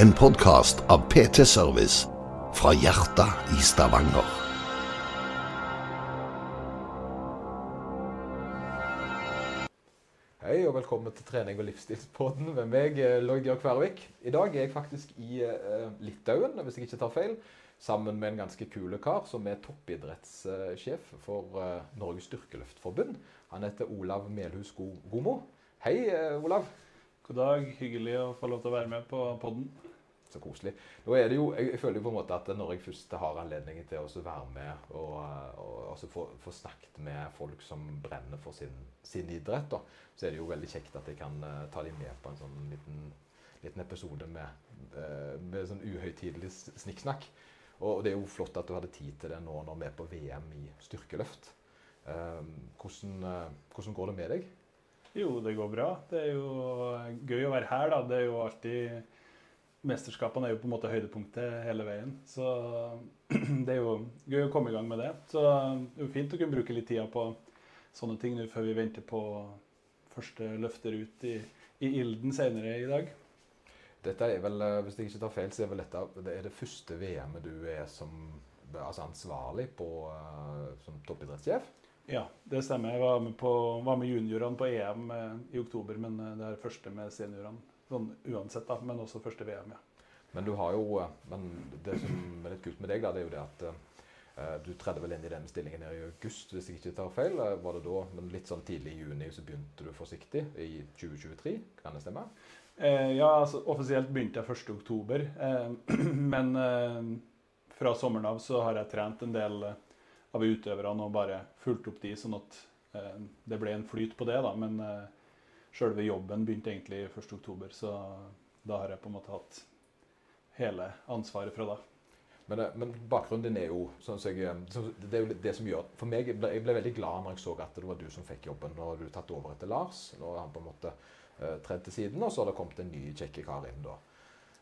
En podkast av PT Service fra hjertet i Stavanger. Hei og velkommen til trening og livsstilspodden med meg, eh, Lloyd Georg Kværvik. I dag er jeg faktisk i uh, Litauen, hvis jeg ikke tar feil, sammen med en ganske kul kar som er toppidrettssjef for uh, Norges styrkeløftforbund. Han heter Olav Melhus Gomo. Hei, Olav. God dag. Hyggelig å få lov til å være med på podden. Så koselig. Nå er det jo, jeg, jeg føler jo på en måte at når jeg først har anledningen til å være med og, og og få, snakket med folk som brenner for sin, sin idrett, da, så er det jo veldig kjekt at jeg kan uh, ta dem med på en sånn liten, liten episode med, uh, med sånn uhøytidelig snikksnakk. Og det er jo flott at du hadde tid til det nå når vi er på VM i styrkeløft. Uh, hvordan, hvordan går det med deg? Jo, det går bra. Det er jo gøy å være her, da. Det er jo alltid mesterskapene er jo på en måte høydepunktet hele veien. Så det er jo gøy å komme i gang med det. Så det er jo fint å kunne bruke litt tid på sånne ting nå før vi venter på første løfter ut i, i ilden senere i dag. Dette er vel, eh, Hvis jeg ikke tar feil, så er vel dette det, er det første VM-et du er som altså ansvarlig på uh, som toppidrettssjef? Ja, det stemmer. Jeg var med, på, var med juniorene på EM eh, i oktober, men det er første med seniorene sånn uansett, da, men også første VM. ja. Men du har jo, eh, men det som er litt kult med deg, da, det er jo det at uh, du tredde vel inn i den stillingen her i august, hvis jeg ikke tar feil. Var det da, men litt sånn tidlig i juni så begynte du forsiktig i 2023? Kan det stemme? Eh, ja, altså offisielt begynte jeg 1.10. Eh, men eh, fra sommeren av så har jeg trent en del av utøverne og bare fulgt opp de, sånn at det ble en flyt på det. da, men Sjølve jobben begynte egentlig 1.10, så da har jeg på en måte hatt hele ansvaret fra da. Men, eh, men, bakgrunnen din er jo sånn jeg, så Det er jo det som gjør For meg jeg ble, jeg ble veldig glad når jeg så at det var du som fikk jobben. Nå har du tatt over etter Lars. Nå har han på en måte uh, tredd til siden, og så har det kommet en ny kjekke kar inn da.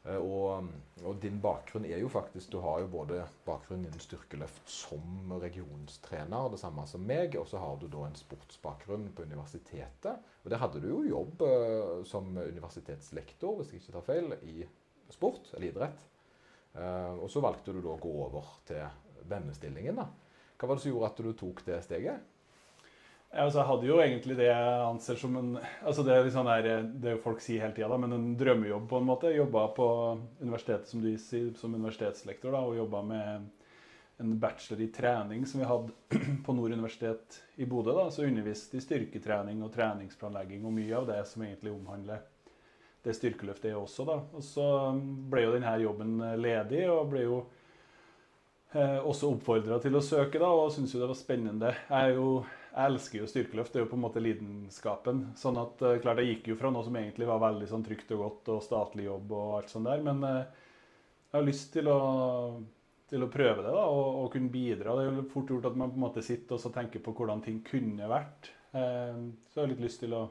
Uh, og, og, din bakgrunn er jo faktisk Du har jo både bakgrunn innen styrkeløft som regionstrener, det samme som meg, og så har du da en sportsbakgrunn på universitetet. Og der hadde du jo jobb uh, som universitetslektor, hvis jeg ikke tar feil, i sport eller idrett. Uh, og så valgte du da å gå over til vennestillingen. da. Hva var det som gjorde at du tok det steget? Ja, altså, jeg hadde jo egentlig det jeg anser som en altså Det er sånn der, det folk sier hele tida, men en drømmejobb på en måte. Jobba på universitetet som du sier, som universitetslektor da, og jobba med en bachelor i trening som vi hadde på Nord universitet i Bodø. da, Så underviste i styrketrening og treningsplanlegging og mye av det som egentlig omhandler det styrkeløftet er også. da. Og Så ble jo denne jobben ledig, og ble jo eh, også oppfordra til å søke da, og syntes jo det var spennende. Jeg, jo, jeg, elsker jo styrkeløft, det er jo på en måte lidenskapen. sånn at eh, klart Jeg gikk jo fra noe som egentlig var veldig sånn trygt og godt og statlig jobb og alt sånt der, men eh, jeg har lyst til å til å prøve det da, og, og, kunne bidra. Det er jo fort gjort at man på en måte sitter og tenker på hvordan ting kunne vært. Eh, så jeg har litt lyst til å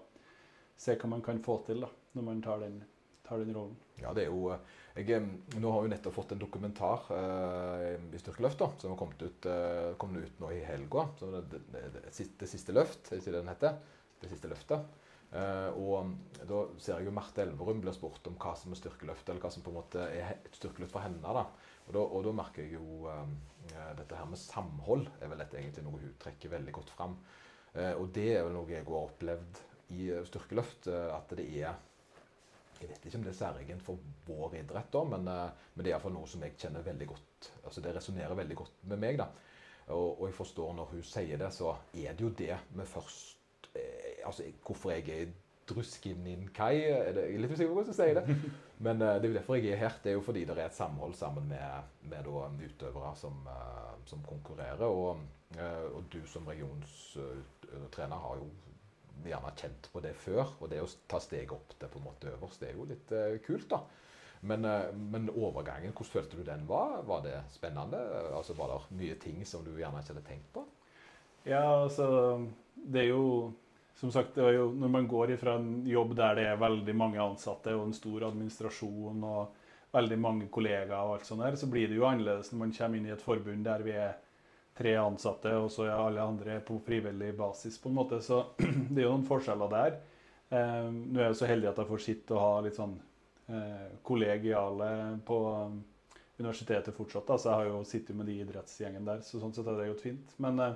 se hva man kan få til da, når man tar den, tar den rollen. Ja, det er jo... Jeg, nå har vi nettopp fått en dokumentar eh, i Styrkeløft da, som har kommet ut, eh, kom ut nå i helga. Det, det, det, det, siste løft, er ikke det den heter? Det siste løftet. Eh, og da ser jeg jo Marte Elverum blir spurt om hva som er styrkeløft, eller hva som på en måte er et styrkeløft for henne. da. Og da, og da merker jeg jo um, dette her med samhold er vel egentlig noe hun trekker veldig godt fram. Uh, og det er vel noe jeg har opplevd i uh, styrkeløft, at det er Jeg vet ikke om det er særegent for vår idrett, da, men, men det er iallfall noe som jeg kjenner veldig godt altså Det resonnerer veldig godt med meg. da. Og, og, jeg forstår når hun sier det, så er det jo det vi først altså Hvorfor jeg er Druskinninkai Kai. Jeg er litt usikker på hvordan jeg sier det. Men eh, det er jo derfor jeg er her. Det er jo fordi det er et samhold sammen med, med da, utøvere som, eh, som konkurrerer. Og, uh, og, du som regionstrener har jo gjerne kjent på det før. Og det å ta steget opp til på en måte øverst, det er jo litt kult, da. Men, men, overgangen, hvordan følte du den var? Var det spennende? Altså, Var det mye ting som du gjerne ikke hadde tenkt på? Ja, altså Det er jo som sagt, jo, Når man går ifra en jobb der det er veldig mange ansatte og en stor administrasjon og veldig mange kollegaer, og alt sånt der, så blir det jo annerledes når man kommer inn i et forbund der vi er tre ansatte, og så er alle andre på frivillig basis. på en måte, Så det er jo noen forskjeller der. Eh, nå er jeg så heldig at jeg får sitte og ha litt sånn eh, kollegiale på universitetet fortsatt. Da. Så jeg har jo sittet med de idrettsgjengen der, så sånn sett er det jo fint. Men eh,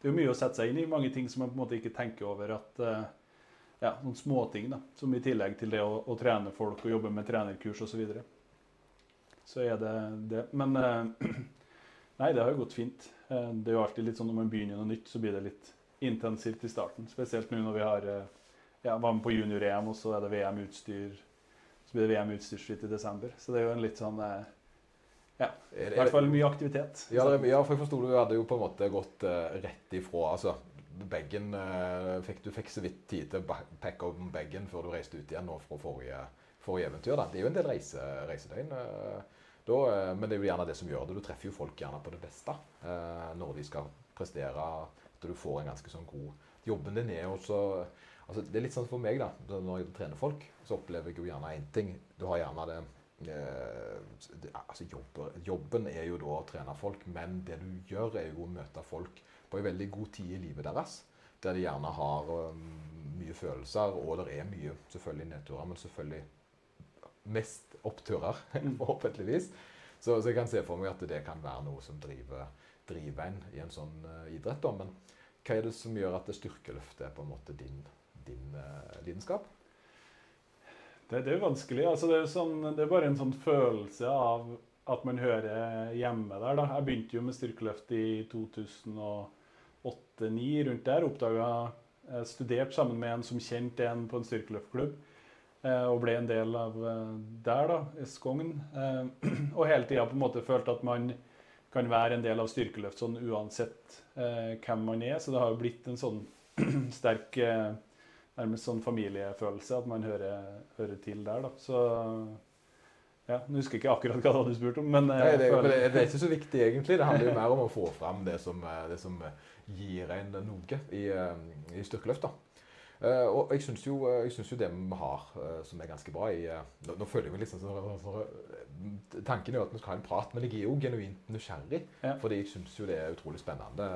det er jo mye å sette seg inn i. Mange ting som man på en måte ikke tenker over at eh, ja, noen småting da, som i tillegg til det å, å trene folk og jobbe med trenerkurs osv. Så, videre. så er det det. Men eh, nei, det har jo gått fint. Eh, det er jo alltid litt sånn når man begynner noe nytt, så blir det litt intensivt i starten. Spesielt nå når vi har eh, ja, var med på junior-EM, og så er det VM-utstyr. Så blir det VM-utstyrsfritt i desember. Så det er jo en litt sånn eh, ja, i hvert fall mye aktivitet. Ja, det, ja for jeg forsto du hadde jo på en måte gått uh, rett ifra altså, bagen uh, fikk, Du fikk så vidt tid til å pakke opp bagen før du reiste ut igjen nå fra forrige, forrige eventyr. Da. Det er jo en del reise, reisedøgn. Uh, da, men det er jo gjerne det som gjør det. Du treffer jo folk gjerne på det beste når de skal prestere. At du får en ganske sånn god Jobben din er jo så altså, Det er litt sånn for meg, da. Når jeg trener folk, så opplever jeg jo gjerne én ting. Du har gjerne det Eh, altså jobber, jobben er jo da å trene folk, men det du gjør, er jo å møte folk på en veldig god tid i livet deres. Der de gjerne har mye følelser, og det er mye selvfølgelig nedturer, men selvfølgelig mest oppturer, forhåpentligvis. Så, så, jeg kan se for meg at det kan være noe som driver, driver en i en sånn uh, idrett. Da. Men hva er det som gjør at styrkeløftet er på en måte din, din uh, lidenskap? Det, det er vanskelig. Altså, det, er sånn, det, er bare en sånn følelse av at man hører hjemme der. Da. Jeg begynte jo med styrkeløft i 2008-2009, rundt der. Oppdaga Studerte sammen med en som kjente en på en styrkeløftklubb. Eh, og ble en del av eh, der, da, Skogn. Eh, og hele tida på en måte følte at man kan være en del av styrkeløft sånn uansett hvem man er. Så det har jo blitt en sånn sterk nærmest sånn familiefølelse, at man hører, hører til der. da. Så ja, Nå husker jeg ikke akkurat hva du hadde spurt om, men, Nei, det, føler... det, er ikke så viktig, egentlig. Det handler jo mer om å få fram det som, det som gir en noe i, i styrkeløft. da. Uh, og jeg syns jo, jo, det vi har, uh, som er ganske bra i nå, nå, føler jeg meg liksom sånn så, så, Tanken er jo at vi skal ha en prat, men jeg er jo genuint nysgjerrig. Ja. Fordi jeg syns jo det er utrolig spennende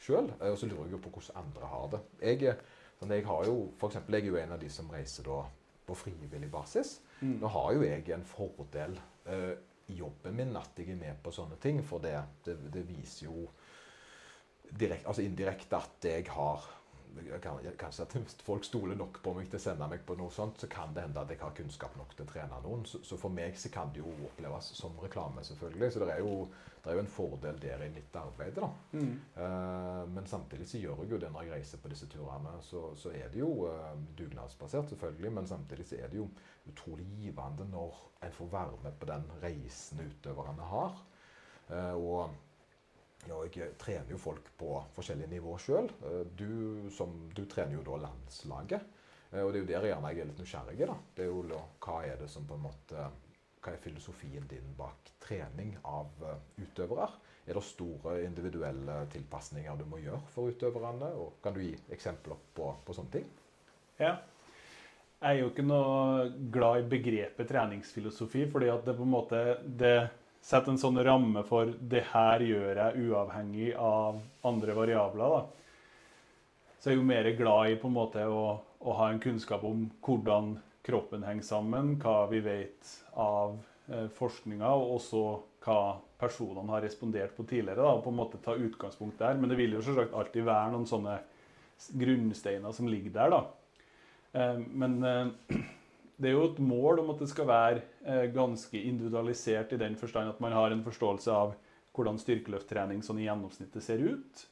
sjøl. og så lurer jeg jo på hvordan andre har det. Jeg Sånn, jeg har jo, for eksempel, jeg er jo en av de som reiser da på frivillig basis. Mm. Nå har jo jeg en fordel uh, i jobben min at jeg er med på sånne ting, for det, det, det viser jo direkt, altså indirekte at jeg har kanskje at folk stoler nok på meg til å sende meg på noe sånt, så kan det hende at jeg har kunnskap nok til å trene noen. Så, så for meg så kan det jo oppleves som reklame, selvfølgelig. Så det er jo, det er jo en fordel der i mitt arbeid. da. Mm. Uh, men samtidig så gjør jeg jo det når jeg reiser på disse turene. Så, så er det jo uh, dugnadsbasert, selvfølgelig, men samtidig så er det jo utrolig givende når en får være med på den reisen utøverne har. Uh, og ja, jeg trener jo folk på forskjellige nivåer sjøl. Eh, du, du, trener jo da landslaget. Eh, og det er jo der gjerne jeg er litt nysgjerrig. da. Det er jo Hva er det som på en måte, hva er filosofien din bak trening av eh, utøvere? Er det store individuelle tilpasninger du må gjøre for utøverne? og Kan du gi eksempler på, på sånne ting? Ja. Jeg er jo ikke noe glad i begrepet treningsfilosofi, fordi at det på en måte det Sett en sånn ramme for 'det her gjør jeg uavhengig av andre variabler'. da. Så jeg er jo mer glad i på en måte å, å ha en kunnskap om hvordan kroppen henger sammen, hva vi vet av eh, forskninga, og også hva personene har respondert på tidligere. Da, og på en måte ta utgangspunkt der. Men det vil jo selvsagt alltid være noen sånne grunnsteiner som ligger der. da. Eh, men eh, det er jo et mål om at det skal være eh, ganske individualisert i den forstand at man har en forståelse av hvordan styrkeløfttrening sånn i gjennomsnittet ser ut.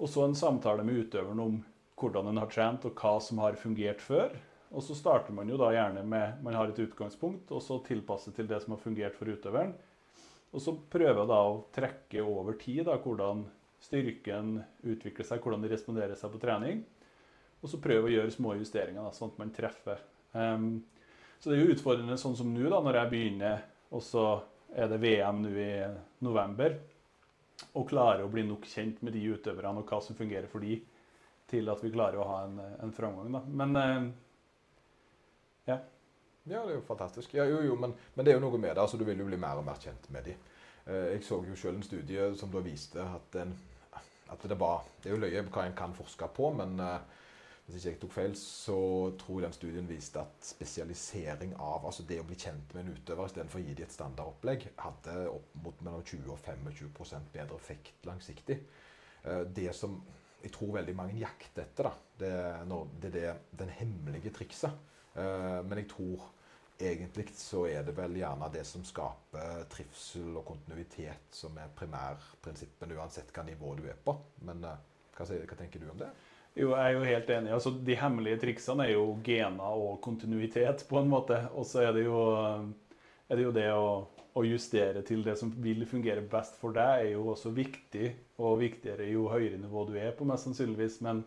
Og så en samtale med utøveren om hvordan en har trent og hva som har fungert før. Og så starter man jo da gjerne med man har et utgangspunkt, og så tilpasse til det som har fungert for utøveren. Og så prøve da å trekke over tid da, hvordan styrken utvikler seg, hvordan de responderer seg på trening. Og så prøve å gjøre små justeringer, da, sånn at man treffer Um, så det er jo utfordrende sånn som nå, da, når jeg begynner, og så er det VM nå i november, og klarer å bli nok kjent med de utøverne og hva som fungerer for de, til at vi klarer å ha en, en framgang. Da. Men um, ja. Ja, det er jo fantastisk. Ja, jo, jo, men, men, det er jo noe med det. altså Du vil jo bli mer og mer kjent med de. Uh, jeg så jo selv en studie som da viste at, en, at det, var det er jo løye hva en kan forske på, men uh, hvis ikke jeg tok feil, så tror jeg den studien viste at spesialisering av altså det å bli kjent med en utøver istedenfor å gi dem et standardopplegg, hadde opp mot mellom 20 og 25 bedre effekt langsiktig. Eh, det som jeg tror veldig mange jakter etter, da, det, er det den hemmelige trikset. Eh, men jeg tror egentlig så er det vel gjerne det som skaper trivsel og kontinuitet, som er primærprinsippene, uansett hva nivå du er på. Men hva, hva tenker du om det? Jo, jeg er jo helt enig. Altså, de hemmelige triksene er jo gener og kontinuitet, på en måte. Og så er er det, jo det å, å, justere til det som vil fungere best for deg, er jo også viktig. Og viktigere jo høyere nivå du er på, mest sannsynligvis. Men,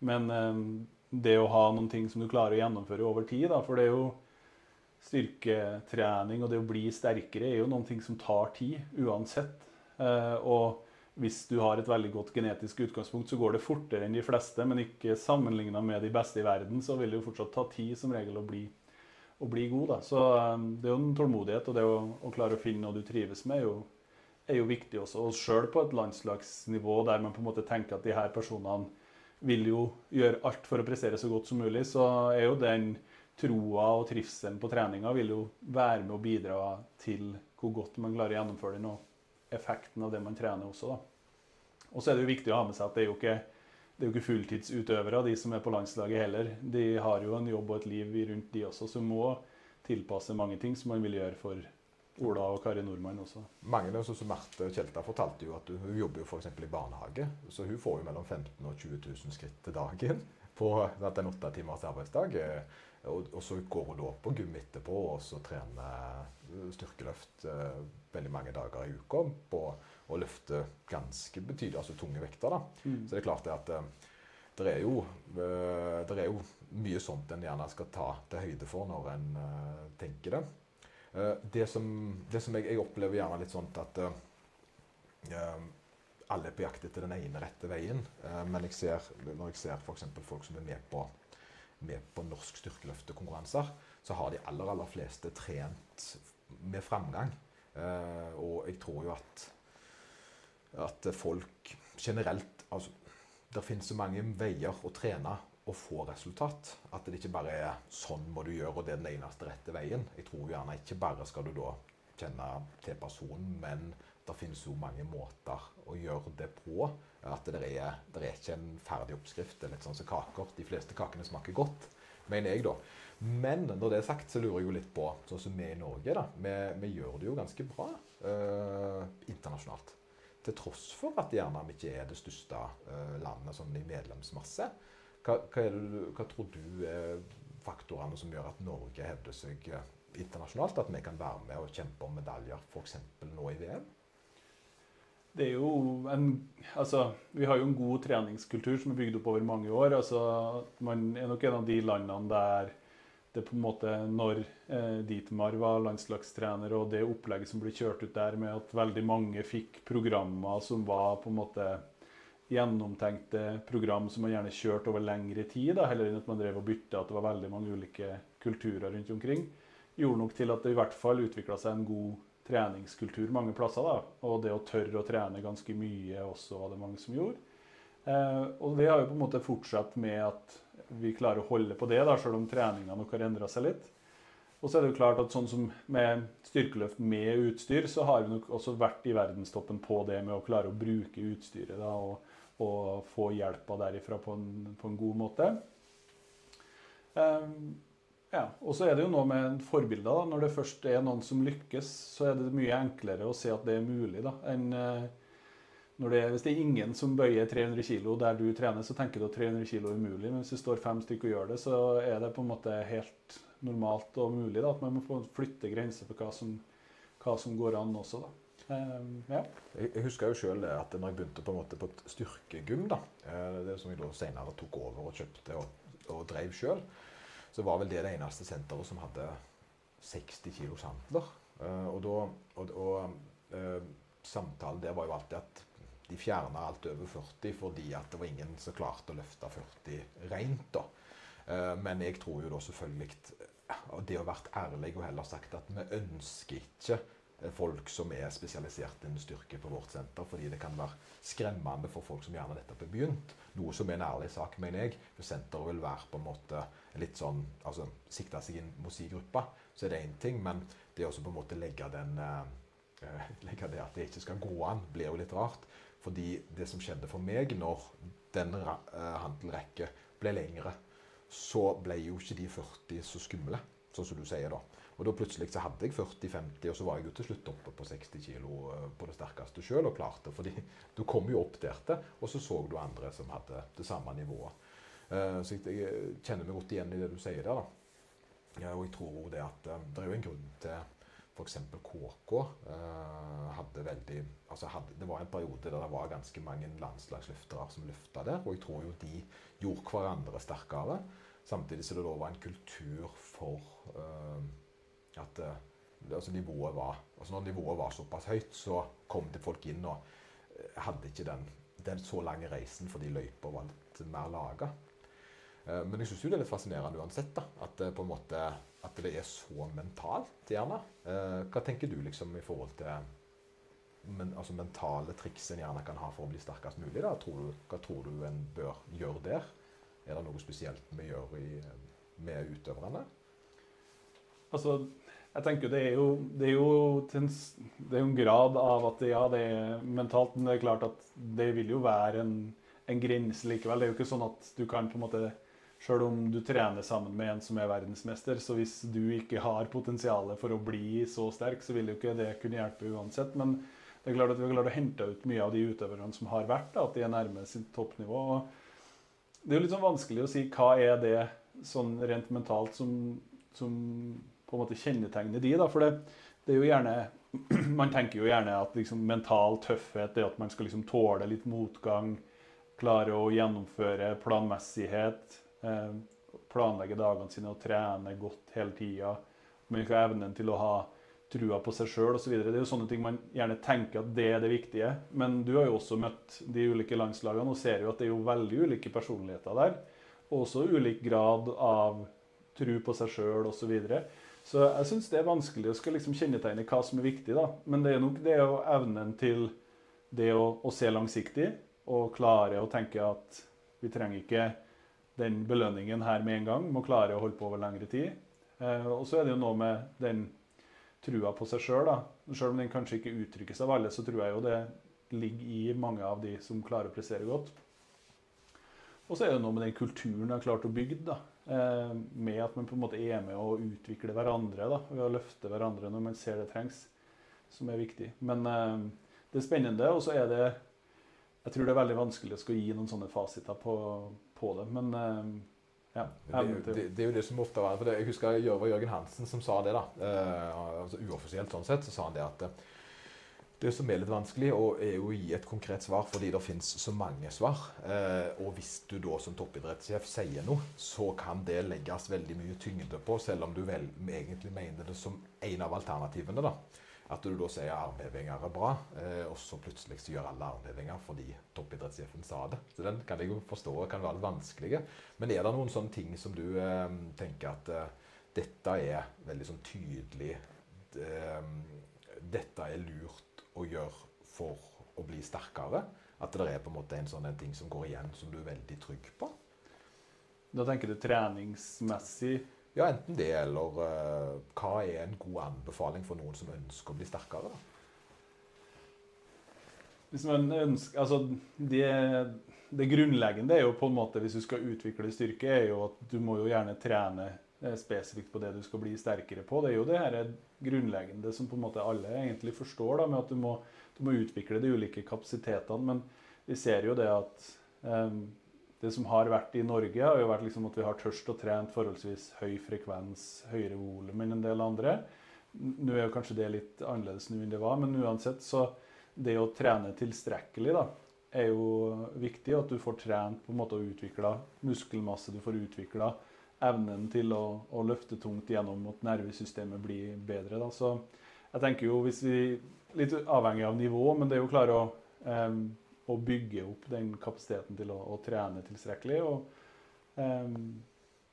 men um, det å ha noen ting som du klarer å gjennomføre over tid, da, for det er jo styrketrening og det å bli sterkere er jo noen ting som tar tid, uansett. Uh, og hvis du har et veldig godt genetisk utgangspunkt, så går det fortere enn de fleste, men ikke sammenligna med de beste i verden, så vil det jo fortsatt ta tid som regel å bli, å bli god. Da. Så um, det er jo en tålmodighet, og det å, å, klare å finne noe du trives med, er jo, er jo viktig også. Og sjøl på et landslagsnivå der man på en måte tenker at de her personene vil jo gjøre alt for å prestere så godt som mulig, så er jo den troa og trivselen på treninga vil jo være med å bidra til hvor godt man klarer å gjennomføre den. Og effekten av det man trener også. Og så er det jo viktig å ha med seg at det er jo ikke, er jo ikke fulltidsutøvere, de som er på landslaget heller. De har jo en jobb og et liv rundt, de også, som må tilpasse mange ting som man vil gjøre for Ola og Kari Nordmann også. Mange, sånn som Marte Kjelta fortalte jo at hun jobber jo f.eks. i barnehage. Så hun får jo mellom 15 000 og 20 000 skritt til dagen på en åtte timers arbeidsdag. Og, og, så går hun da på gym etterpå og så trener styrkeløft eh, veldig mange dager i uka på å løfte ganske betydelig, altså tunge vekter. da. Mm. Så det er klart det at eh, det er, jo, eh, det er jo mye sånt en gjerne skal ta til høyde for når en tenker det. Det som, det som jeg, jeg, opplever gjerne litt sånt at alle er på jakt etter den ene rette veien. men jeg ser, når jeg ser f.eks. folk som er med på, med på norsk styrkeløftekonkurranser, så har de aller, aller fleste trent med framgang. Uh, og jeg tror jo at, at folk generelt altså, Det finnes så mange veier å trene og få resultat. At det ikke bare er 'sånn må du gjøre', og det er den eneste rette veien. Jeg tror gjerne ikke bare skal du da kjenne til personen, men det finnes jo mange måter å gjøre det på. At det er, det er ikke en ferdig oppskrift. Det er litt sånn som kaker. De fleste kakene smaker godt, mener jeg, da. Men når det er sagt, så lurer jeg jo litt på sånn som vi i Norge. da, Vi, vi gjør det jo ganske bra eh, internasjonalt. Til tross for at gjerne vi ikke er det største eh, landet sånn i medlemsmasse. Hva, hva, det, hva, tror du er faktorene som gjør at Norge hevder seg uh, internasjonalt? At vi kan være med og kjempe om medaljer f.eks. nå i VM? Det er jo en, altså, Vi har jo en god treningskultur som er bygd opp over mange år. altså Man er nok en av de landene der det på en måte når eh, Dietmar var landslagstrener, og det opplegget som ble kjørt ut der med at veldig mange fikk programmer som var på en måte gjennomtenkte program som man gjerne kjørte over lengre tid, da, heller enn at man drev og bytta, at det var veldig mange ulike kulturer rundt omkring, gjorde nok til at det i hvert fall utvikla seg en god treningskultur mange plasser. da, Og det å tørre å trene ganske mye også var det mange som gjorde. Eh, og det har jo på en måte fortsatt med at vi klarer å holde på det, da, selv om treninga nok har endra seg litt. Og så er det jo klart at sånn som med styrkeløft med utstyr, så har vi nok også vært i verdenstoppen på det med å klare å bruke utstyret da, og, og, få hjelpa derifra på en, på en, god måte. Um, ja, Og så er det jo noe med forbilder. da, Når det først er noen som lykkes, så er det mye enklere å se at det er mulig da, enn uh, det, hvis det er ingen som bøyer 300 kg der du trener, så tenker du at 300 kg er umulig. Men hvis det står fem stykker og gjør det, så er det på en måte helt normalt og mulig. Da, at man må flytte grenser for hva som, hva som, går an også. da. Um, ja. jeg, husker jo sjøl at når jeg begynte på en måte på et styrkegym, da, eh, det som jeg da senere tok over og kjøpte og, og drev sjøl, så var vel det det eneste senteret som hadde 60 kg sandler. Uh, og da, og, og uh, samtalen der var jo alltid at de fjerna alt over 40 fordi at det var ingen som klarte å løfte 40 rent. da. Eh, men jeg tror jo da selvfølgelig Og det å vært ærlig og heller sagt at vi ønsker ikke eh, folk som er spesialisert innen styrke på vårt senter, fordi det kan være skremmende for folk som gjerne nettopp har begynt. Noe som er en ærlig sak, mener jeg. For senteret vil være på en måte litt sånn altså Sikte seg inn mot si gruppe, så er det én ting. Men det å på en måte legge den uh, legge det at det ikke skal gå an, blir jo litt rart. Fordi det som skjedde for meg når den uh, handelrekka ble lengre, så ble jo ikke de 40 så skumle, sånn som du sier da. Og da plutselig så hadde jeg 40-50, og så var jeg jo til slutt oppe på 60 kg på det sterkeste sjøl og klarte fordi du kom jo opp der og så så du andre som hadde det samme nivået. Uh, så jeg, kjenner meg godt igjen i det du sier der. da. Og jeg tror det at um, det er jo en grunn til f.eks. KK hadde veldig altså hadde, Det var en periode der det var ganske mange landslagsløftere som løfta der. Og jeg tror jo de gjorde hverandre sterkere. Samtidig som det da var en kultur for at uh, altså nivået var, altså Når nivået var såpass høyt, så kom det folk inn og hadde ikke den, den så lange reisen fordi løypa var litt mer laga. Men jeg syns det er litt fascinerende uansett. da, At på en måte at det er så mentalt, gjerne. Eh, hva tenker du liksom i forhold til men, altså mentale triks en gjerne kan ha for å bli sterkest mulig? da? Tror du, hva tror du en bør gjøre der? Er det noe spesielt vi gjør i, med utøverne? Altså, jeg tenker det er jo, det er jo, en, det er en grad av at ja, det er mentalt, men det er klart at det vil jo være en, en grense likevel. Det er jo ikke sånn at du kan på en måte Sjøl om du trener sammen med en som er verdensmester, så hvis du ikke har potensialet for å bli så sterk, så vil jo ikke det kunne hjelpe uansett. Men det er klart at vi har klart å hente ut mye av de utøverne som har vært, da, at de er nærme sitt toppnivå. Det er jo litt sånn vanskelig å si hva er det sånn rent mentalt som, som på en måte kjennetegner de. da, For det, det er jo gjerne Man tenker jo gjerne at liksom, mental tøffhet er at man skal liksom tåle litt motgang, klare å gjennomføre planmessighet Eh, planlegge dagene sine og trene godt hele tida. Man ikke har evnen til å ha trua på seg sjøl osv. Det er jo sånne ting man gjerne tenker at det er det viktige. Men du har jo også møtt de ulike landslagene og ser jo at det er jo veldig ulike personligheter der. Og også ulik grad av tru på seg sjøl osv. Så, videre. Så jeg syns det er vanskelig å skal liksom kjennetegne hva som er viktig. da. Men det er nok det å evnen til det å, å se langsiktig og klare å tenke at vi trenger ikke den belønningen her med en gang. Må klare å holde på over lengre tid. Eh, og så er det jo noe med den trua på seg sjøl. Sjøl om den kanskje ikke uttrykkes av alle, så tror jeg jo det ligger i mange av de som klarer å prestere godt. Og så er det noe med den kulturen jeg har klart å bygge. da, Med at man på en måte er med å utvikle hverandre da, ved å løfte hverandre når man ser det trengs. Som er viktig. Men eh, det er spennende. Og så er det Jeg tror det er veldig vanskelig å skulle gi noen sånne fasiter på, på det. Men uh, ja. Det, det, det, er jo det som ofte var for det, Jeg husker Jørgen Hansen som sa det. da, altså Uoffisielt sånn sett så sa han det at det som er litt vanskelig, er å gi et konkret svar fordi det finnes så mange svar. Eh, og hvis du da som toppidrettssjef sier noe, så kan det legges veldig mye tyngde på, selv om du vel egentlig mener det som en av alternativene. da. At du da sier armhevinger er bra, eh, og så plutselig så gjør alle armhevinger fordi toppidrettssjefen sa det. Så Den kan jeg jo forstå kan være litt vanskelig. Men er det noen sånne ting som du eh, tenker at dette er veldig sånn tydelig Dette er lurt å gjøre for å bli sterkere? At det er på en måte en sånn en ting som går igjen, som du er veldig trygg på? Da tenker du treningsmessig? Ja, enten det, eller uh, hva er en god anbefaling for noen som ønsker å bli sterkere? da? Hvis man ønsker, altså det, det, grunnleggende er jo på en måte, hvis du skal utvikle styrke, er jo at du må jo gjerne trene eh, spesifikt på det du skal bli sterkere på. Det er jo det her grunnleggende som på en måte alle egentlig forstår, da, med at du må, du må utvikle de ulike kapasitetene. Men vi ser jo det at um, det som har vært i Norge, har jo vært liksom at vi har tørst og trent forholdsvis høy frekvens, høyere volum enn en del andre. Nå er jo kanskje det litt annerledes nå enn det var, men uansett så det å trene tilstrekkelig da, er jo viktig. At du får trent på en måte og utvikla muskelmasse, du får utvikla evnen til å, å, løfte tungt gjennom at nervesystemet blir bedre. Da. Så jeg tenker jo hvis vi Litt avhengig av nivå, men det er jo klare å um, å bygge opp den kapasiteten til å, å trene tilstrekkelig. Og, um,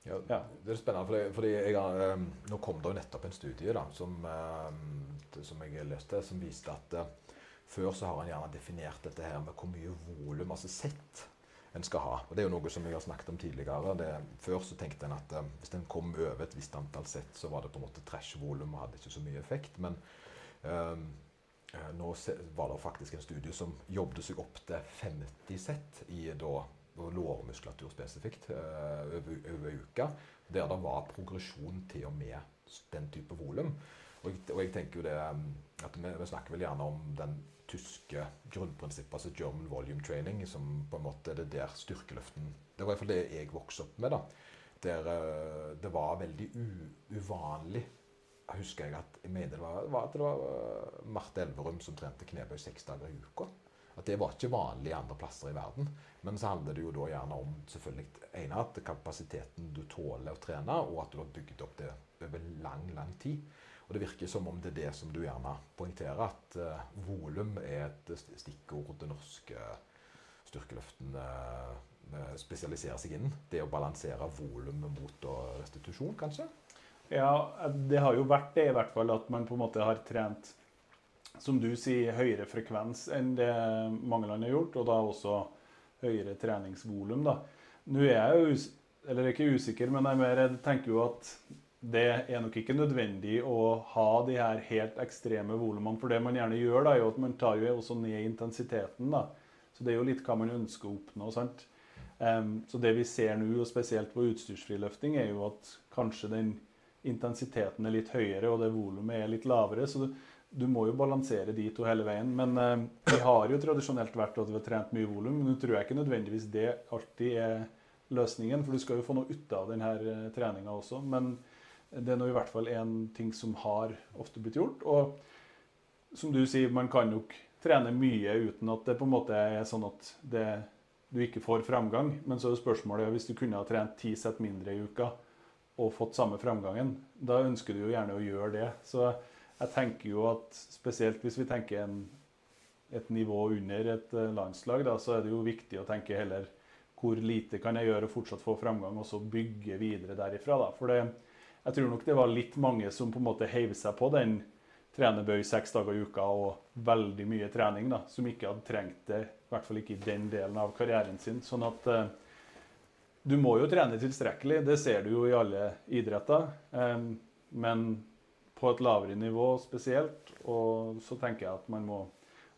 Ja. Det er spennende, fordi, fordi jeg eh, nå kom det jo nettopp en studie da, som, eh, som jeg leste, som viste at uh, før så har en gjerne definert dette her med hvor mye volum, altså sett, en skal ha. Og Det er jo noe som jeg har snakket om tidligere. Det, før så tenkte en at eh, hvis en kom over et visst antall sett, så var det på en måte trash-volum og hadde ikke så mye effekt. Men eh, eh, nå var det faktisk en studie som jobbet seg opp til 50 sett i da lårmuskulatur spesifikt eh, over, over uka, der det var progresjon til og med den type volum. Og, og jeg tenker jo det um, at vi, vi snakker vel gjerne om den tyske grunnprinsippet, altså German volume training, som på en måte er det der styrkeløften Det var i hvert fall det jeg vokste opp med. da, Der eh, det var veldig uvanlig husker jeg at jeg mener det var, var at det var eh, Marte Elverum som trente knebøy seks dager i uka. At det var ikke vanlig andre plasser i verden. Men så handler det jo da gjerne om selvfølgelig ene at kapasiteten du tåler å trene, og at du har bygd opp det over lang, lang tid. Og det virker som om det er det som du gjerne poengterer, at uh, volum er et stikkord det norske styrkeløften uh, spesialiserer seg innen. Det å balansere volum mot restitusjon, kanskje? Ja, det har jo vært det i hvert fall at man på en måte har trent, som du sier, høyere frekvens enn det mange land har gjort, og da også høyere treningsvolum. Nå er jeg jo eller ikke usikker, men jeg, er mer, jeg tenker jo at det er nok ikke nødvendig å ha de her helt ekstreme volumene. For det man gjerne gjør, da, er jo at man tar jo også ned intensiteten. da. Så det er jo litt hva man ønsker å oppnå. sant? Um, så det vi ser nå, og spesielt på utstyrsfriløfting, er jo at kanskje den intensiteten er litt høyere, og det volumet er litt lavere. Så du, du må jo balansere de to hele veien. Men um, vi har jo tradisjonelt vært at vi har trent mye volum, men nå tror jeg ikke nødvendigvis det alltid er løsningen, for du skal jo få noe ut av denne treninga også. Men det er nå i hvert fall en ting som har ofte blitt gjort. Og som du sier, man kan nok trene mye uten at det på en måte er sånn at det, du ikke får framgang. Men så er spørsmålet hvis du kunne ha trent ti sett mindre i uka og fått samme framgangen, da ønsker du jo gjerne å gjøre det. Så jeg tenker jo at spesielt hvis vi tenker en, et nivå under et eh, landslag, da, så er det jo viktig å tenke heller hvor lite kan jeg gjøre og fortsatt få framgang, og så bygge videre derifra. Da. For det, jeg tror nok det var litt mange som på en måte heiv seg på den trenebøy seks dager i uka og veldig mye trening, da, som ikke hadde trengt det, i hvert fall ikke i den delen av karrieren sin. Sånn at eh, du må jo trene tilstrekkelig, det ser du jo i alle idretter. Eh, men på et lavere nivå spesielt. Og så tenker jeg at man må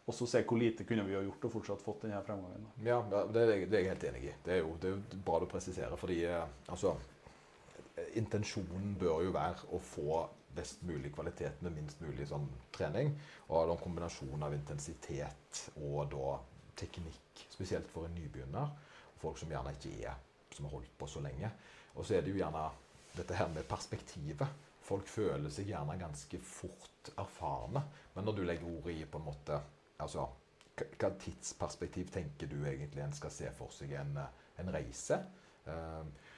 også se hvor lite kunne vi ha gjort og fortsatt fått denne fremgangen. Ja, det er, det er jeg helt enig i. Det er jo, det er bra du presiserer, fordi eh, altså Intensjonen bør jo være å få best mulig kvalitet med minst mulig sånn trening. Og en kombinasjon av intensitet og da teknikk, spesielt for en nybegynner. Og folk som gjerne ikke er som har holdt på så lenge. Og så er det jo gjerne dette her med perspektivet. Folk føler seg gjerne ganske fort erfarne. Men når du legger ordet i på en måte Altså, hva tidsperspektiv tenker du egentlig en skal se for seg en, eh, en reise? Eh, eh,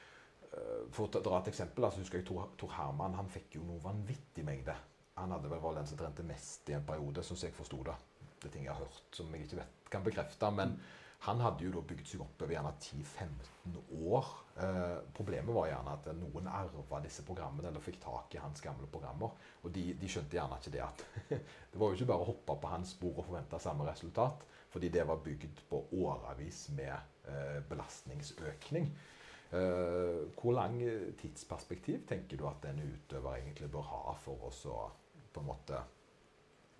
for å dra et eksempel, altså husker jeg Tor, Tor Herman han fikk jo noe vanvittig mengde. Han hadde vel var den som trente mest i en periode, sånn som jeg forsto det. Det er ting jeg har hørt som jeg ikke vet, kan bekrefte. Men han hadde jo da bygd seg opp over gjerne 10-15 år. Eh, problemet var gjerne at noen arva disse programmene eller fikk tak i hans gamle programmer. Og de, de skjønte gjerne ikke det at det var jo ikke bare å hoppe på hans spor og forvente samme resultat. Fordi det var bygd på årevis med eh, belastningsøkning. Eh, hvor lang tidsperspektiv tenker du at en utøver egentlig bør ha for å på en måte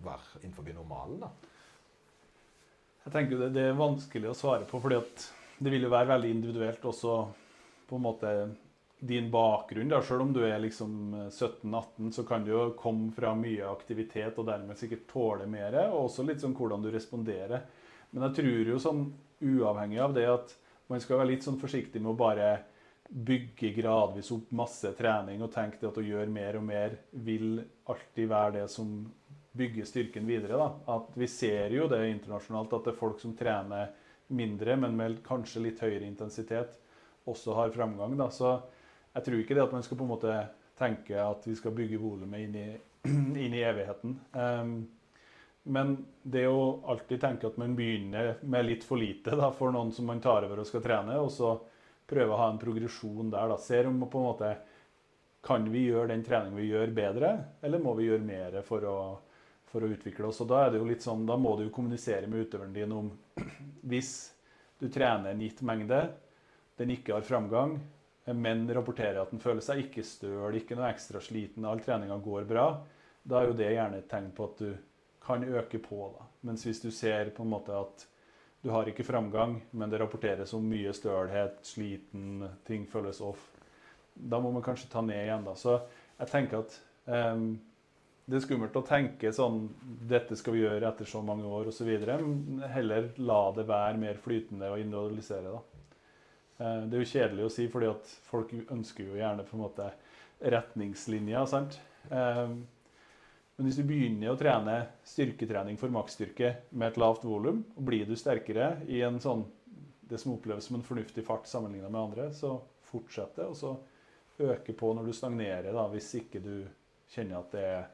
være innenfor normalen? da? Jeg tenker det, det er vanskelig å svare på, fordi det vil jo være veldig individuelt også på en måte din bakgrunn. da, Selv om du er liksom 17-18, så kan du jo komme fra mye aktivitet og dermed sikkert tåle mer. Og også litt sånn hvordan du responderer. Men jeg tror jo sånn uavhengig av det at man skal være litt sånn forsiktig med å bare bygge gradvis opp masse trening og tenke at å gjøre mer og mer vil alltid være det som bygger styrken videre. da. At Vi ser jo det internasjonalt at det er folk som trener mindre, men med kanskje litt høyere intensitet, også har framgang. da. Så jeg tror ikke det at man skal på en måte tenke at vi skal bygge volumet inn, inn i evigheten. Ehm, men det å alltid tenke at man begynner med litt for lite da, for noen som man tar over og skal trene, og så prøve å ha en progresjon der. da, Ser om på en måte kan vi gjøre den treningen vi gjør, bedre, eller må vi gjøre mer for å, for å utvikle oss? Og Da er det jo litt sånn, da må du jo kommunisere med utøveren din om Hvis du trener en gitt mengde, den ikke har framgang, men rapporterer at den føler seg ikke støl, ikke noe ekstra sliten, all treninga går bra, da er jo det gjerne et tegn på at du kan øke på. da. Mens hvis du ser på en måte at du har ikke framgang, men det rapporteres om mye stølhet, sliten, ting føles off, da må man kanskje ta ned igjen. da. Så jeg tenker at um, det er skummelt å tenke sånn Dette skal vi gjøre etter så mange år osv. Heller la det være mer flytende og individualisere. da. Uh, det er jo kjedelig å si, fordi at folk ønsker jo gjerne på en måte retningslinjer. sant? Um, men hvis du begynner å trene styrketrening for maksstyrke med et lavt volum, og blir du sterkere i en sånn, det som oppleves som en fornuftig fart sammenlignet med andre, så fortsett det. Og så øke på når du stagnerer, da, hvis ikke du kjenner at det er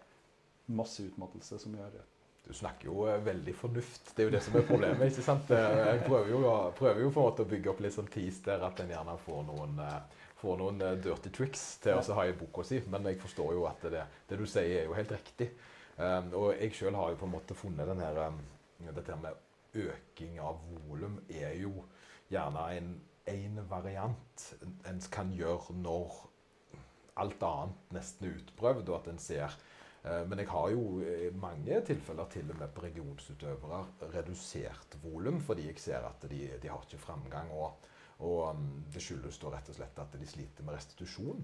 masse utmattelse som gjør det. Du snakker jo eh, veldig fornuft. Det er jo det som er problemet. ikke sant? Eh, jeg prøver jo, prøver jo på en måte å bygge opp litt sånn tis der at en gjerne får noen, eh, får noen dirty tricks til å ha i boka si. Men jeg forstår jo at det, det du sier, er jo helt riktig. Um, og jeg sjøl har jo på en måte funnet den her, um, dette med øking av volum er jo gjerne en, en variant en kan gjøre når alt annet nesten er utprøvd, og at en ser Eh, men jeg har jo i mange tilfeller til og med på regionsutøvere redusert volum, fordi jeg ser at de, de har ikke framgang. Og, og, um, det skyldes da rett og slett at de sliter med restitusjon.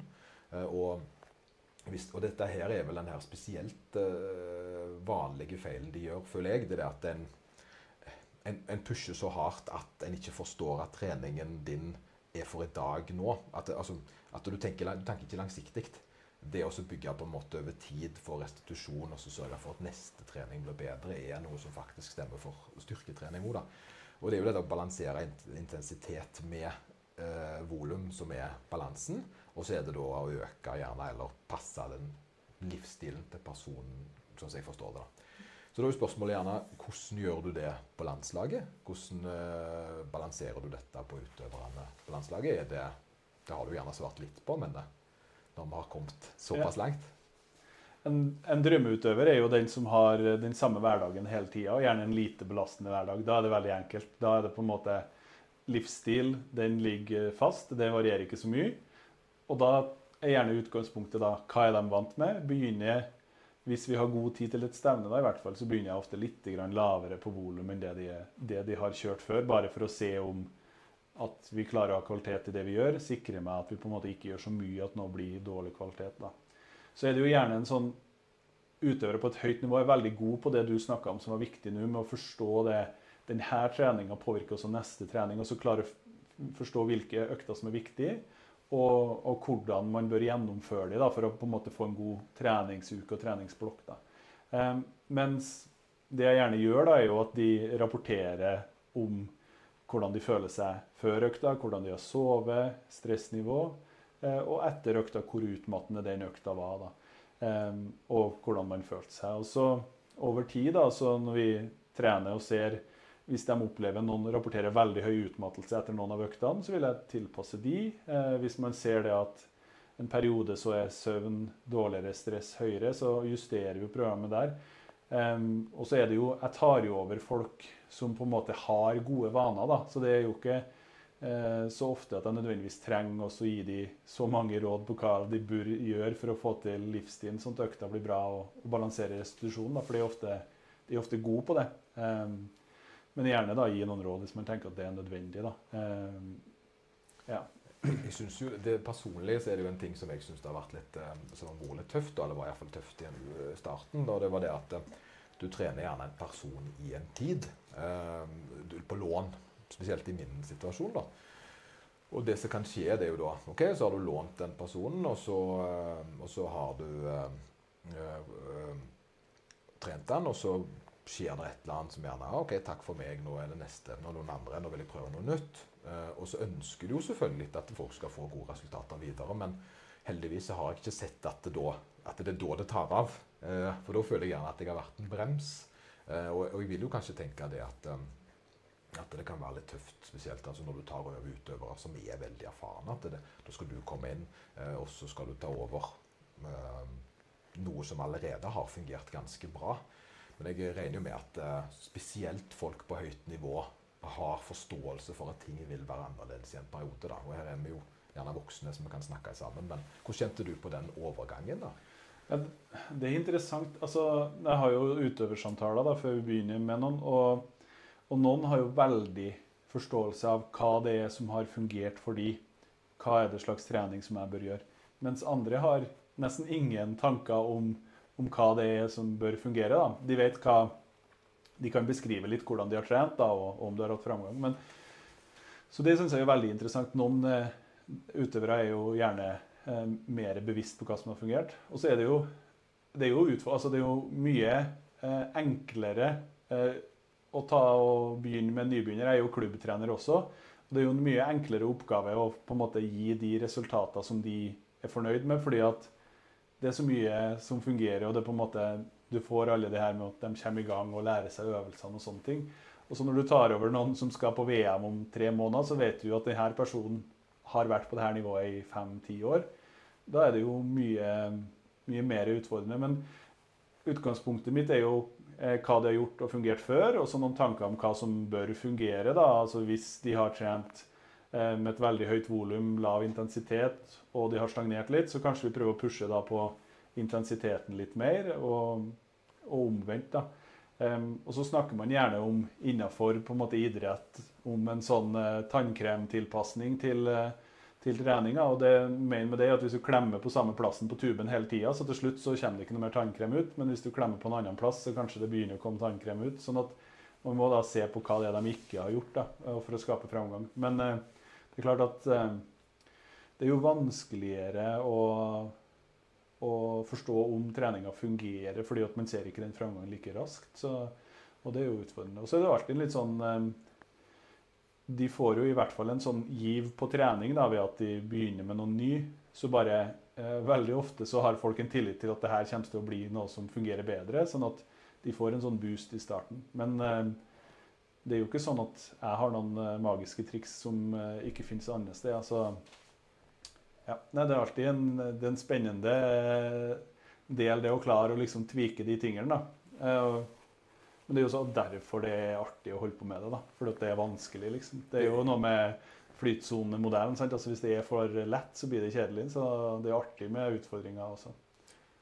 Eh, og, hvis, og dette her er vel den her spesielt uh, vanlige feilen de gjør, føler jeg. Det er at en, en, en, pusher så hardt at en ikke forstår at treningen din er for i dag nå. At, altså, at du, tenker, du tenker ikke langsiktig det å bygge på en måte over tid for restitusjon og så sørge for at neste trening blir bedre, er noe som faktisk stemmer for styrketrening òg. Og det er jo det å balansere intensitet med eh, volum som er balansen. Og så er det da å øke gjerne eller passe den livsstilen til personen, sånn som jeg forstår det. da. Så da er jo spørsmålet gjerne hvordan gjør du det på landslaget? Hvordan eh, balanserer du dette på utøverne på landslaget? Det, det, har du gjerne svart litt på, men det når vi har kommet såpass ja. langt. En, en, drømmeutøver er jo den som har den samme hverdagen hele tida, og gjerne en lite belastende hverdag. Da er det veldig enkelt. Da er det på en måte livsstil. Den ligger fast, det varierer ikke så mye. Og da er gjerne utgangspunktet da hva er de vant med. Begynner, Hvis vi har god tid til et stevne, da i hvert fall, så begynner jeg ofte litt lavere på volum enn det de, det de har kjørt før, bare for å se om at vi klarer å ha kvalitet i det vi gjør, sikrer meg at vi på en måte ikke gjør så mye at nå blir dårlig kvalitet. Da. Så er det jo gjerne en sånn utøvere på et høyt nivå er veldig god på det du snakka om som var viktig nå, med å forstå det. Denne treninga påvirker også neste trening. Og så klare å forstå hvilke økter som er viktige, og, og, hvordan man bør gjennomføre dem for å på en måte få en god treningsuke og treningsblokk. Da. Um, mens det jeg gjerne gjør, da, er jo at de rapporterer om hvordan de føler seg før økta, hvordan de har sovet, stressnivå, og etter økta hvor utmattende den økta var. Da. Og hvordan man følte seg. Og så over tid, da, så når vi trener og ser hvis de opplever noen rapporterer veldig høy utmattelse etter noen av øktene, så vil jeg tilpasse de. Eh, hvis man ser det at en periode så er søvn dårligere, stress høyere, så justerer vi programmet der. Og så er det jo Jeg tar jo over folk som på en måte har gode vaner. da, Så det er jo ikke så ofte at jeg nødvendigvis trenger å gi dem så mange råd på hva de bør gjøre for å få til livsstilen, sånn at økta blir bra og, balanserer restitusjonen. da, For de er ofte, de er ofte gode på det. Um, men gjerne da gi noen råd hvis man tenker at det er nødvendig. da. Um, ja. Jeg synes jo, det Personlig så er det jo en ting som jeg syns har vært litt eh, som har vært litt tøft. eller var iallfall tøft i starten. Da, det var det at eh, du trener gjerne en person i en tid. Eh, på lån, spesielt i min situasjon. da. Og det som kan skje, det er jo da ok, Så har du lånt den personen, og så, og så har du øh, trent den, og så skjer det et eller annet som gjerne OK, takk for meg, nå er det neste. Nå er noen andre, nå vil jeg prøve noe nytt. Eh, og så ønsker du jo selvfølgelig at folk skal få gode resultater videre, men heldigvis har jeg ikke sett at det, da, at det er da det tar av. Eh, for da føler jeg gjerne at jeg har vært en brems. Eh, og, jeg vil jo kanskje tenke det at at det kan være litt tøft, spesielt altså når du tar over utøvere som er veldig erfarne. at det, Da skal du komme inn, eh, og så skal du ta over eh, noe som allerede har fungert ganske bra. Men jeg regner jo med at eh, spesielt folk på høyt nivå har forståelse for at ting vil være annerledes i en periode. da, og Her er vi jo gjerne voksne som vi kan snakke sammen. Men hvordan kjente du på den overgangen? da? Ja, det er interessant. Altså, jeg har jo utøversamtaler da, før vi begynner med noen. Og, og, noen har jo veldig forståelse av hva det er som har fungert for de. Hva er det slags trening som jeg bør gjøre. Mens andre har nesten ingen tanker om, om hva det er som bør fungere. Da. De vet hva De kan beskrive litt hvordan de har trent da, og, og om de har hatt framgang. Men, så det syns jeg er veldig interessant. Noen eh, utøvere er jo gjerne eh, mer bevisst på hva som har fungert. Og så er det jo, det er jo, altså det er jo mye eh, enklere eh, å ta og begynne med nybegynner. Jeg er jo klubbtrener også. Det er jo en mye enklere oppgave å på en måte gi de resultatene som de er fornøyd med. fordi at det er så mye som fungerer, og det er på en måte, du får alle det her med at de kommer i gang og lærer seg øvelsene og sånne ting. Og så når du tar over noen som skal på VM om tre måneder, så vet du at denne personen har vært på dette nivået i fem-ti år. Da er det jo mye, mye, mer utfordrende. Men utgangspunktet mitt er jo hva de har gjort og fungert før, og så noen tanker om hva som bør fungere. da, altså Hvis de har trent eh, med et veldig høyt volum, lav intensitet, og de har stagnert litt, så kanskje vi prøver å pushe da på intensiteten litt mer, og, og omvendt. da. Um, og så snakker man gjerne om måte idrett om en sånn uh, tannkremtilpasning til, uh, til treninga. Og det mener med det at hvis du klemmer på samme plassen på tuben hele tida, så til slutt så kommer det ikke noe mer tannkrem ut. Men hvis du klemmer på en annen plass, så kanskje det begynner å komme tannkrem ut. sånn at man må da se på hva det er de ikke har gjort da, for å skape framgang. Men uh, det er klart at det er jo vanskeligere å å forstå om treninga fungerer, fordi at man ser ikke den framgangen like raskt. Så, og det er jo utfordrende. Og så er det alltid litt sånn eh, De får jo i hvert fall en sånn giv på trening da, ved at de begynner med noe ny. Så bare eh, veldig ofte så har folk en tillit til at det her kommer til å bli noe som fungerer bedre. Sånn at de får en sånn boost i starten. Men eh, det er jo ikke sånn at jeg har noen eh, magiske triks som eh, ikke finnes andre steder. Altså, ja, nei, Det er alltid en, det er en spennende eh, del, det å klare å liksom tvike de tingene. da. Eh, men det er jo så derfor det er artig å holde på med det. da, Fordi det er vanskelig. liksom. Det er jo noe med flytsonemodellen. Altså Hvis det er for lett, så blir det kjedelig. Så det er artig med utfordringer også.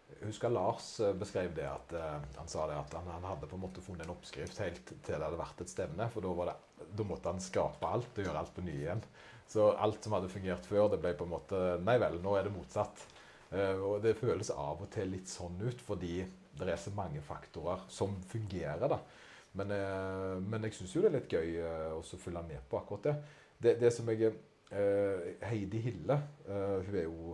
Jeg husker Lars eh, beskrev det at han sa det at han, han, hadde på en måte funnet en oppskrift helt til det hadde vært et stevne. For da, det, da måtte han skape alt og gjøre alt på ny igjen. Så alt som hadde fungert før, det ble på en måte Nei vel, nå er det motsatt. Uh, og det føles av og til litt sånn ut, fordi det er så mange faktorer som fungerer. da. Men, uh, men jeg syns jo det er litt gøy uh, å følge med på akkurat det. Det, det som jeg Heidi Hille hun er jo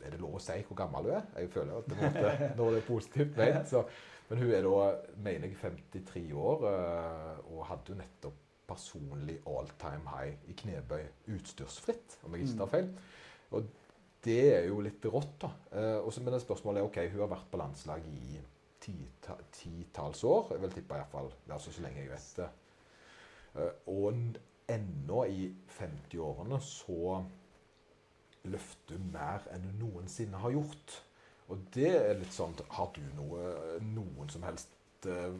Er det lov å si hvor gammel hun er? Jeg føler at det måtte, når det er positivt ment. Så, men hun er da, mener jeg, 53 år og hadde jo nettopp personlig all time high i knebøy utstyrsfritt, om jeg ikke tar mm. feil. Og det er jo litt rått, da. Eh, også, men spørsmålet er ok, hun har vært på landslag i titalls år. Jeg vil tippe iallfall altså så lenge jeg vet det. Eh, og ennå i 50-årene så løfter hun mer enn hun noensinne har gjort. Og det er litt sånn Har du noe, noen som helst uh,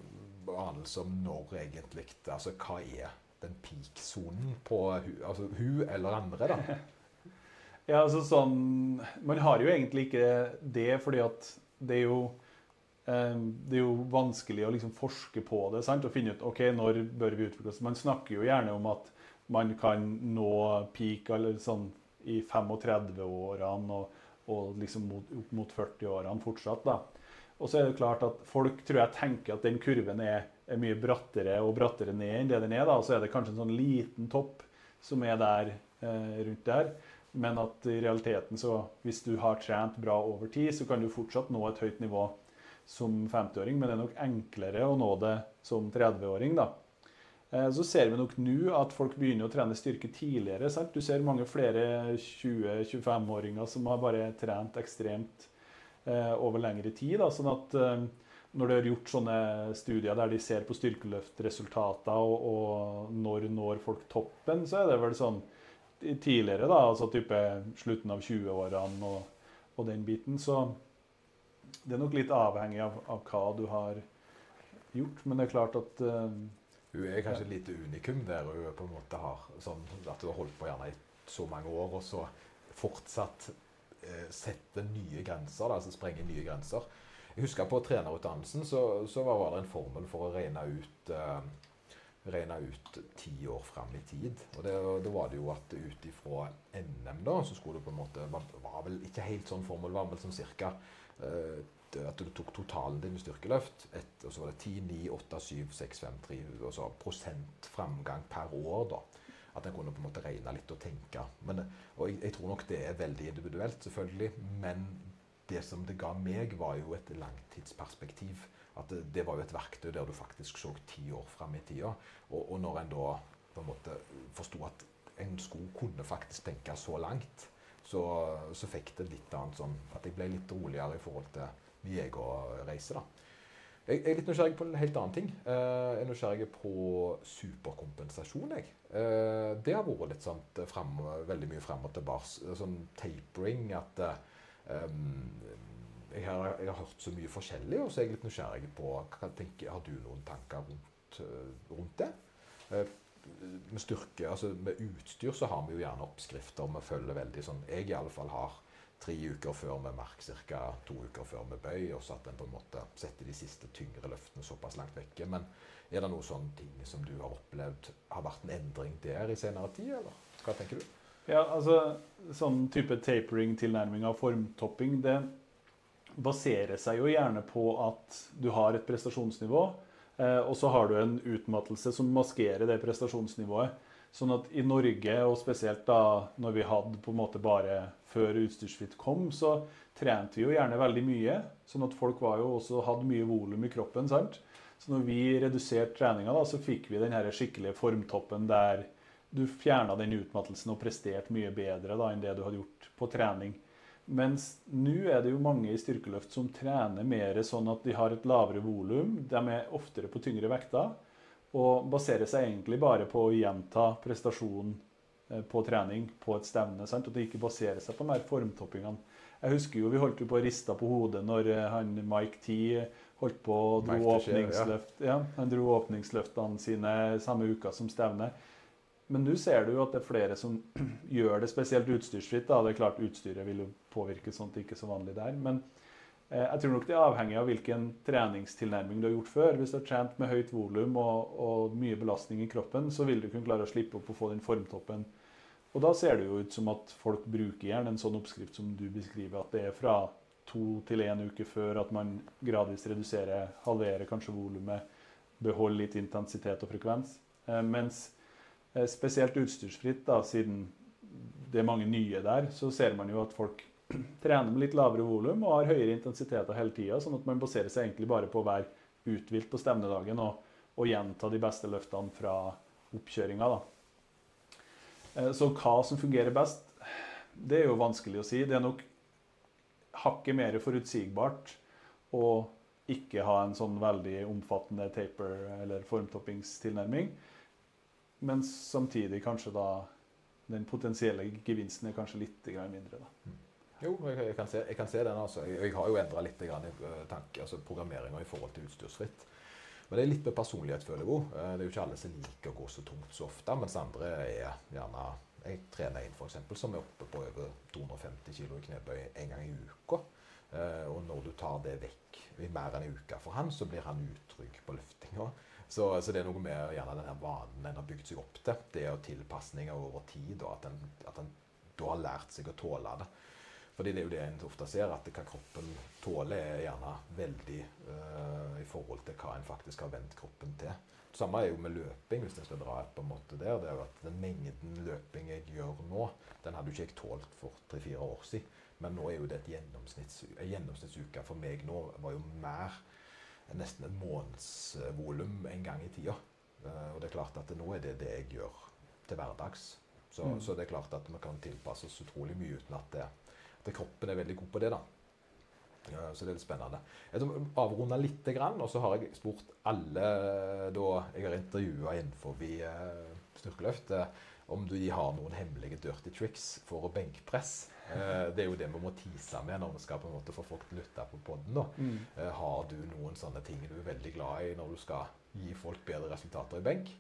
anelse om når egentlig Altså hva er den peak-sonen på altså, hun eller andre, da? ja, altså sånn Man har jo egentlig ikke det, fordi at det er jo eh, det er jo vanskelig å liksom forske på det sant? og finne ut ok, når bør vi utvikle oss. Man snakker jo gjerne om at man kan nå peak eller sånn i 35-årene og, og, liksom mot, opp mot 40-årene fortsatt. da. Og så er det klart at folk tror jeg tenker at den kurven er er mye brattere og brattere ned enn det den er. da, Så er det kanskje en sånn liten topp som er der eh, rundt der. Men at i realiteten, så hvis du har trent bra over tid, så kan du fortsatt nå et høyt nivå som 50-åring. Men det er nok enklere å nå det som 30-åring. da. Eh, så ser vi nok nå at folk begynner å trene styrke tidligere. Sant? Du ser mange flere 20-25-åringer som har bare trent ekstremt eh, over lengre tid. Da, sånn at eh, når du har gjort sånne studier der de ser på styrkeløftresultater og, og når når folk toppen, så er det vel sånn tidligere, da, altså type slutten av 20-årene og, og, den biten. Så det er nok litt avhengig av, av, hva du har gjort, men det er klart at uh, Hun er kanskje et lite unikum der hun på en måte har sånn at hun har holdt på gjerne i så mange år, og så fortsatt uh, setter nye grenser, da, altså sprenger nye grenser. Jeg husker På trenerutdannelsen så, så var det en formel for å regne ut uh, regna ut ti år fram i tid. Og det, det var det jo at ut ifra NM da, så skulle du på en måte var, var vel ikke helt sånn formel, var vel som cirka uh, at du tok totalen din i styrkeløft. Et, og så var det 10, 9, 8, 7, 6, 5, 3 og så per år. da. At en kunne på en måte regne litt og tenke. Men, og jeg, jeg, tror nok det er veldig individuelt, selvfølgelig. Men det som det ga meg, var jo et langtidsperspektiv. At det, det var jo et verktøy der du faktisk så ti år fram i tida. Og, og, når en da på en måte forsto at en sko kunne faktisk tenke så langt, så, så fikk det litt annet sånn at jeg ble litt roligere i forhold til min egen reise. da. Jeg er litt nysgjerrig på en helt annen ting. Eh, jeg er nysgjerrig på superkompensasjon. jeg. Eh, det har vært litt sånn frem, veldig mye frem og tilbake. Sånn tapering at um, jeg, har, jeg, har, hørt så mye forskjellig, og så er jeg litt nysgjerrig på hva tenker, Har du noen tanker rundt, rundt det? Med styrke, altså med utstyr så har vi jo gjerne oppskrifter. Vi følger veldig sånn Jeg i alle fall har tre uker før med mark, ca. to uker før med bøy, og så at en på en måte setter de siste tyngre løftene såpass langt vekke. Men er det noen sånne ting som du har opplevd har vært en endring der i senere tid, eller hva tenker du? Ja, altså sånn type tapering-tilnærming av formtopping, det baserer seg jo gjerne på at du har et prestasjonsnivå, og så har du en utmattelse som maskerer det prestasjonsnivået. Sånn at i Norge, og spesielt da når vi hadde på en måte bare før utstyrsfritt kom, så trente vi jo gjerne veldig mye. Sånn at folk var jo også hadde mye volum i kroppen. sant? Så når vi reduserte treninga, da, så fikk vi den her skikkelige formtoppen der du fjerna den utmattelsen og presterte mye bedre da, enn det du hadde gjort på trening. Mens nå er det jo mange i styrkeløft som trener mer sånn at de har et lavere volum. De er oftere på tyngre vekter og baserer seg egentlig bare på å gjenta prestasjonen eh, på trening på et stevne. Sant? At det ikke baserer seg på de her formtoppingene. Jeg husker jo vi holdt jo på å riste på hodet når eh, han Mike T holdt på å dro åpningsløft. Ja, han dro åpningsløftene sine samme uka som stevne. Men nå ser du jo at det er flere som gjør det spesielt utstyrsfritt. Da. Det er klart Utstyret vil jo påvirke sånt, ikke så vanlig der. Men Eh, jeg tror nok det er avhengig av hvilken treningstilnærming du har gjort før. Hvis du har trent med høyt volum og, og, mye belastning i kroppen, så vil du kunne klare å slippe opp og få den formtoppen. Og da ser det jo ut som at folk bruker gjerne en sånn oppskrift som du beskriver, at det er fra to til én uke før at man gradvis reduserer, halverer kanskje volumet, beholder litt intensitet og frekvens. Eh, mens spesielt utstyrsfritt, da, siden det er mange nye der, så ser man jo at folk trener med litt lavere volum og har høyere intensiteter hele tida, sånn at man baserer seg egentlig bare på å være uthvilt på stevnedagen og, og, gjenta de beste løftene fra oppkjøringa. Da. så hva som fungerer best, det er jo vanskelig å si. Det er nok hakket mer forutsigbart å ikke ha en sånn veldig omfattende taper- eller formtoppingstilnærming. Men samtidig kanskje da den potensielle gevinsten er kanskje litt mindre. da. Jo, jeg, kan, se, jeg kan, se, den. altså. Jeg, jeg har jo endra litt grann, eh, tanke, altså programmeringa i forhold til utstyrsfritt. Men det er litt med personlighet, føler jeg òg. Eh, det er jo ikke alle som liker å gå så tungt så ofte, mens andre er gjerne Jeg trener en f.eks. som er oppe på over 250 kg i knebøy en gang i uka. Eh, og når du tar det vekk i mer enn en uke for han, så blir han utrygg på løftinga. Så, så, det er noe med gjerne denne vanen en har bygd seg opp til. Det er tilpasninger over tid, og at en, da har lært seg å tåle det. Fordi det er jo det en ofte ser, at hva kroppen tåler, er gjerne veldig uh, i forhold til hva en faktisk har vent kroppen til. Det samme er jo med løping, hvis en skal dra på en måte der. det er jo at Den mengden løping jeg gjør nå, den hadde jo ikke jeg tålt for tre-fire år siden. Men nå er jo det et gjennomsnitts, en gjennomsnittsuke for meg nå var jo mer nesten et månedsvolum en gang i tida. Uh, og det er klart at nå er det det jeg gjør til hverdags. Så, mm. så det er klart at vi kan tilpasse oss utrolig mye uten at det at kroppen er veldig god på det. da. Så det er litt spennende. Jeg avrunda litt, og så har jeg spurt alle da jeg har intervjua innenfor eh, styrkeløft, eh, om de har noen hemmelige dirty tricks for å benkpresse. Eh, Det er jo det vi må tise med når vi skal på en måte få folk til å lytte på podden. da. Mm. Eh, Har du noen sånne ting du er veldig glad i når du skal gi folk bedre resultater i benk?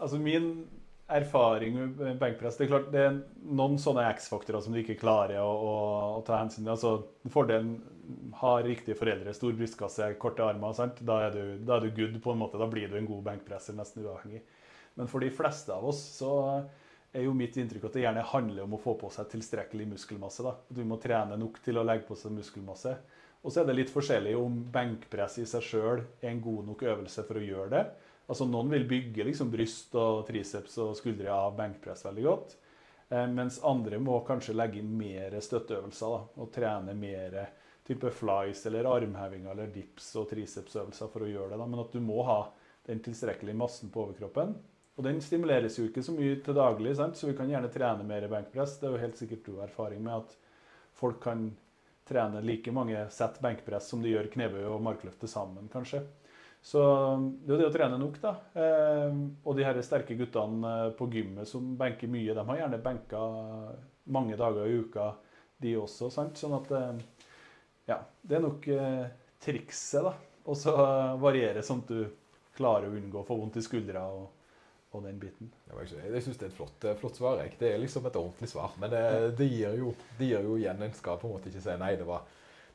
Altså min erfaring med benkpress Det er klart det er noen sånne X-faktorer som du ikke klarer å, å, å ta hensyn til. Altså, fordelen har riktige foreldre, stor brystkasse, korte armer. Sant? Da, er du, da er du good, på en måte. Da blir du en god benkpresser, nesten uavhengig. Men for de fleste av oss så er jo mitt inntrykk at det gjerne handler om å få på seg tilstrekkelig muskelmasse. Da. Du må trene nok til å legge på seg muskelmasse. Og så er det litt forskjellig om benkpress i seg sjøl er en god nok øvelse for å gjøre det. Altså Noen vil bygge liksom bryst og triceps og skuldre av benkpress veldig godt. Eh, mens andre må kanskje legge inn mer støtteøvelser da, og trene mer type flies eller armhevinger eller dips og tricepsøvelser for å gjøre det. Da. Men at du må ha den tilstrekkelige massen på overkroppen. Og den stimuleres jo ikke så mye til daglig, sant? så vi kan gjerne trene mer benkpress. Det er jo helt sikkert du har erfaring med at folk kan trene like mange sett benkpress som de gjør knebøy og markløft sammen, kanskje. Så det er jo det å trene nok, da. Eh, og de her sterke guttene eh, på gymmet som benker mye, de har gjerne benka mange dager i uka, de også. sant? Sånn at eh, ja, det er nok eh, trikset, da. Og så eh, variere sånn at du klarer å unngå å få vondt i skuldra og, og den biten. Det var ikke- Jeg syns det er et flott, eh, flott svar. Ikke? Det er liksom et ordentlig svar. Men det, det, gir jo, det gir jo igjen En skal på en måte ikke si nei. Det, var,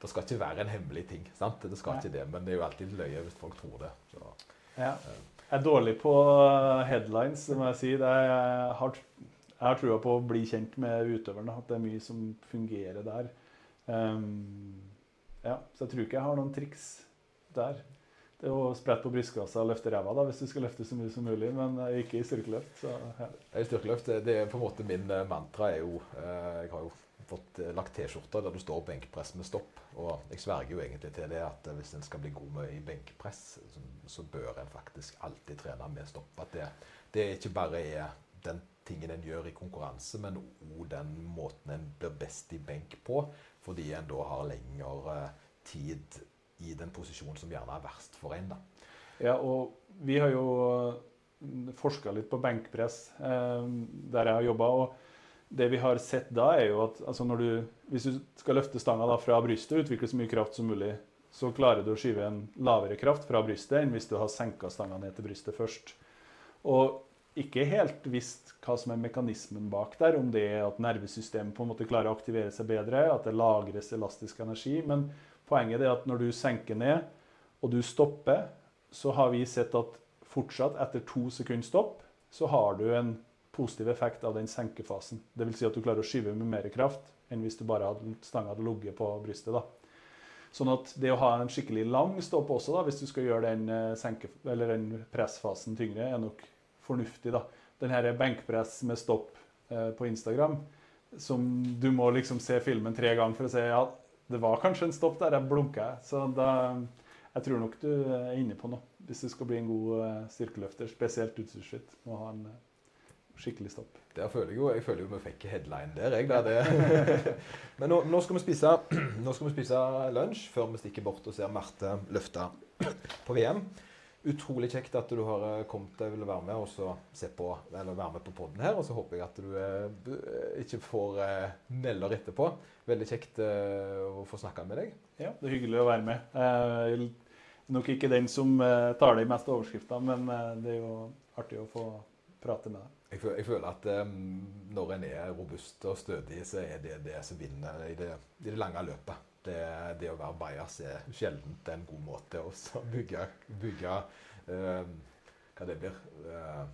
det skal ikke være en hemmelig ting. sant? Det skal Nei. ikke det, Men det er jo alltid løye hvis folk tror det. Så. Ja. Jeg er dårlig på eh, headlines, må jeg si. Det er, jeg har, jeg har trua på å bli kjent med utøverne. At det er mye som fungerer der. Um, ja, så jeg tror ikke jeg har noen triks der. Det er å sprette på brystkassa og løfte ræva hvis du skal løfte så mye som mulig, men eh, ikke i styrkeløft. Så, ja. I styrkeløft, det- det er på en måte min eh, mantra er jo eh, Jeg har jo fått eh, lagt T-skjorter der du står benkpress med stopp. Og jeg sverger jo egentlig til det at eh, hvis en skal bli god med i benkpress, så, bør en faktisk alltid trene med stopp. At det, det ikke bare er den tingen en gjør i konkurranse, men òg den måten en blir best i benk på. Fordi en da har lengre eh, tid i den posisjonen som gjerne er verst for en. da. Ja, og vi har jo forska litt på benkpress eh, der jeg har jobba. Og det vi har sett da, er jo at altså du, hvis du skal løfte stanga fra brystet og utvikle så mye kraft som mulig, så klarer du å skyve en lavere kraft fra brystet enn hvis du har senka stanga ned til brystet først. Og ikke helt visst hva som er mekanismen bak der, om det er at nervesystemet på en måte klarer å aktivere seg bedre, at det lagres elastisk energi. Men poenget er at når du senker ned, og du stopper, så har vi sett at fortsatt etter to sekunder stopp, så har du en positiv effekt av den senkefasen. Dvs. Si at du klarer å skyve med mer kraft enn hvis du bare hadde stanga hadde ligget på brystet. da. Sånn at det å ha en skikkelig lang stopp også, da, hvis du skal gjøre den, eh, senke, den pressfasen tyngre, er nok fornuftig. da. Den her benkpress med stopp eh, på Instagram, som du må liksom se filmen tre ganger for å si ja, det var kanskje en stopp der, jeg blunka. Så da, jeg tror nok du er inne på noe. Hvis du skal bli en god eh, styrkeløfter, spesielt utstyrsfritt, må ha en eh, skikkelig stopp. Der føler jeg jo jeg føler jo vi fikk headline der, jeg. Da, det. Men nå, nå, skal vi spise, nå skal vi spise lunsj før vi stikker bort og ser Marte løfte på VM. Utrolig kjekt at du har eh, kommet deg og være med og så se på, eller være med på podden her. Og så håper jeg at du eh, ikke får eh, melder etterpå. Veldig kjekt eh, å få snakka med deg. Ja, det er hyggelig å være med. Er nok ikke den som eh, tar de meste overskriftene, men eh, det er jo artig å få prate med deg. Jeg føler, jeg føler at eh, når en er robust og stødig, så er det det som vinner i det, i det lange løpet. Det, det å være bajas er sjelden en god måte å bygge, bygge eh, Hva det blir. eh,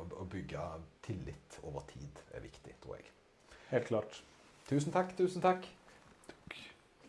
å, å bygge tillit over tid er viktig, tror jeg. Helt klart. Tusen takk, tusen takk.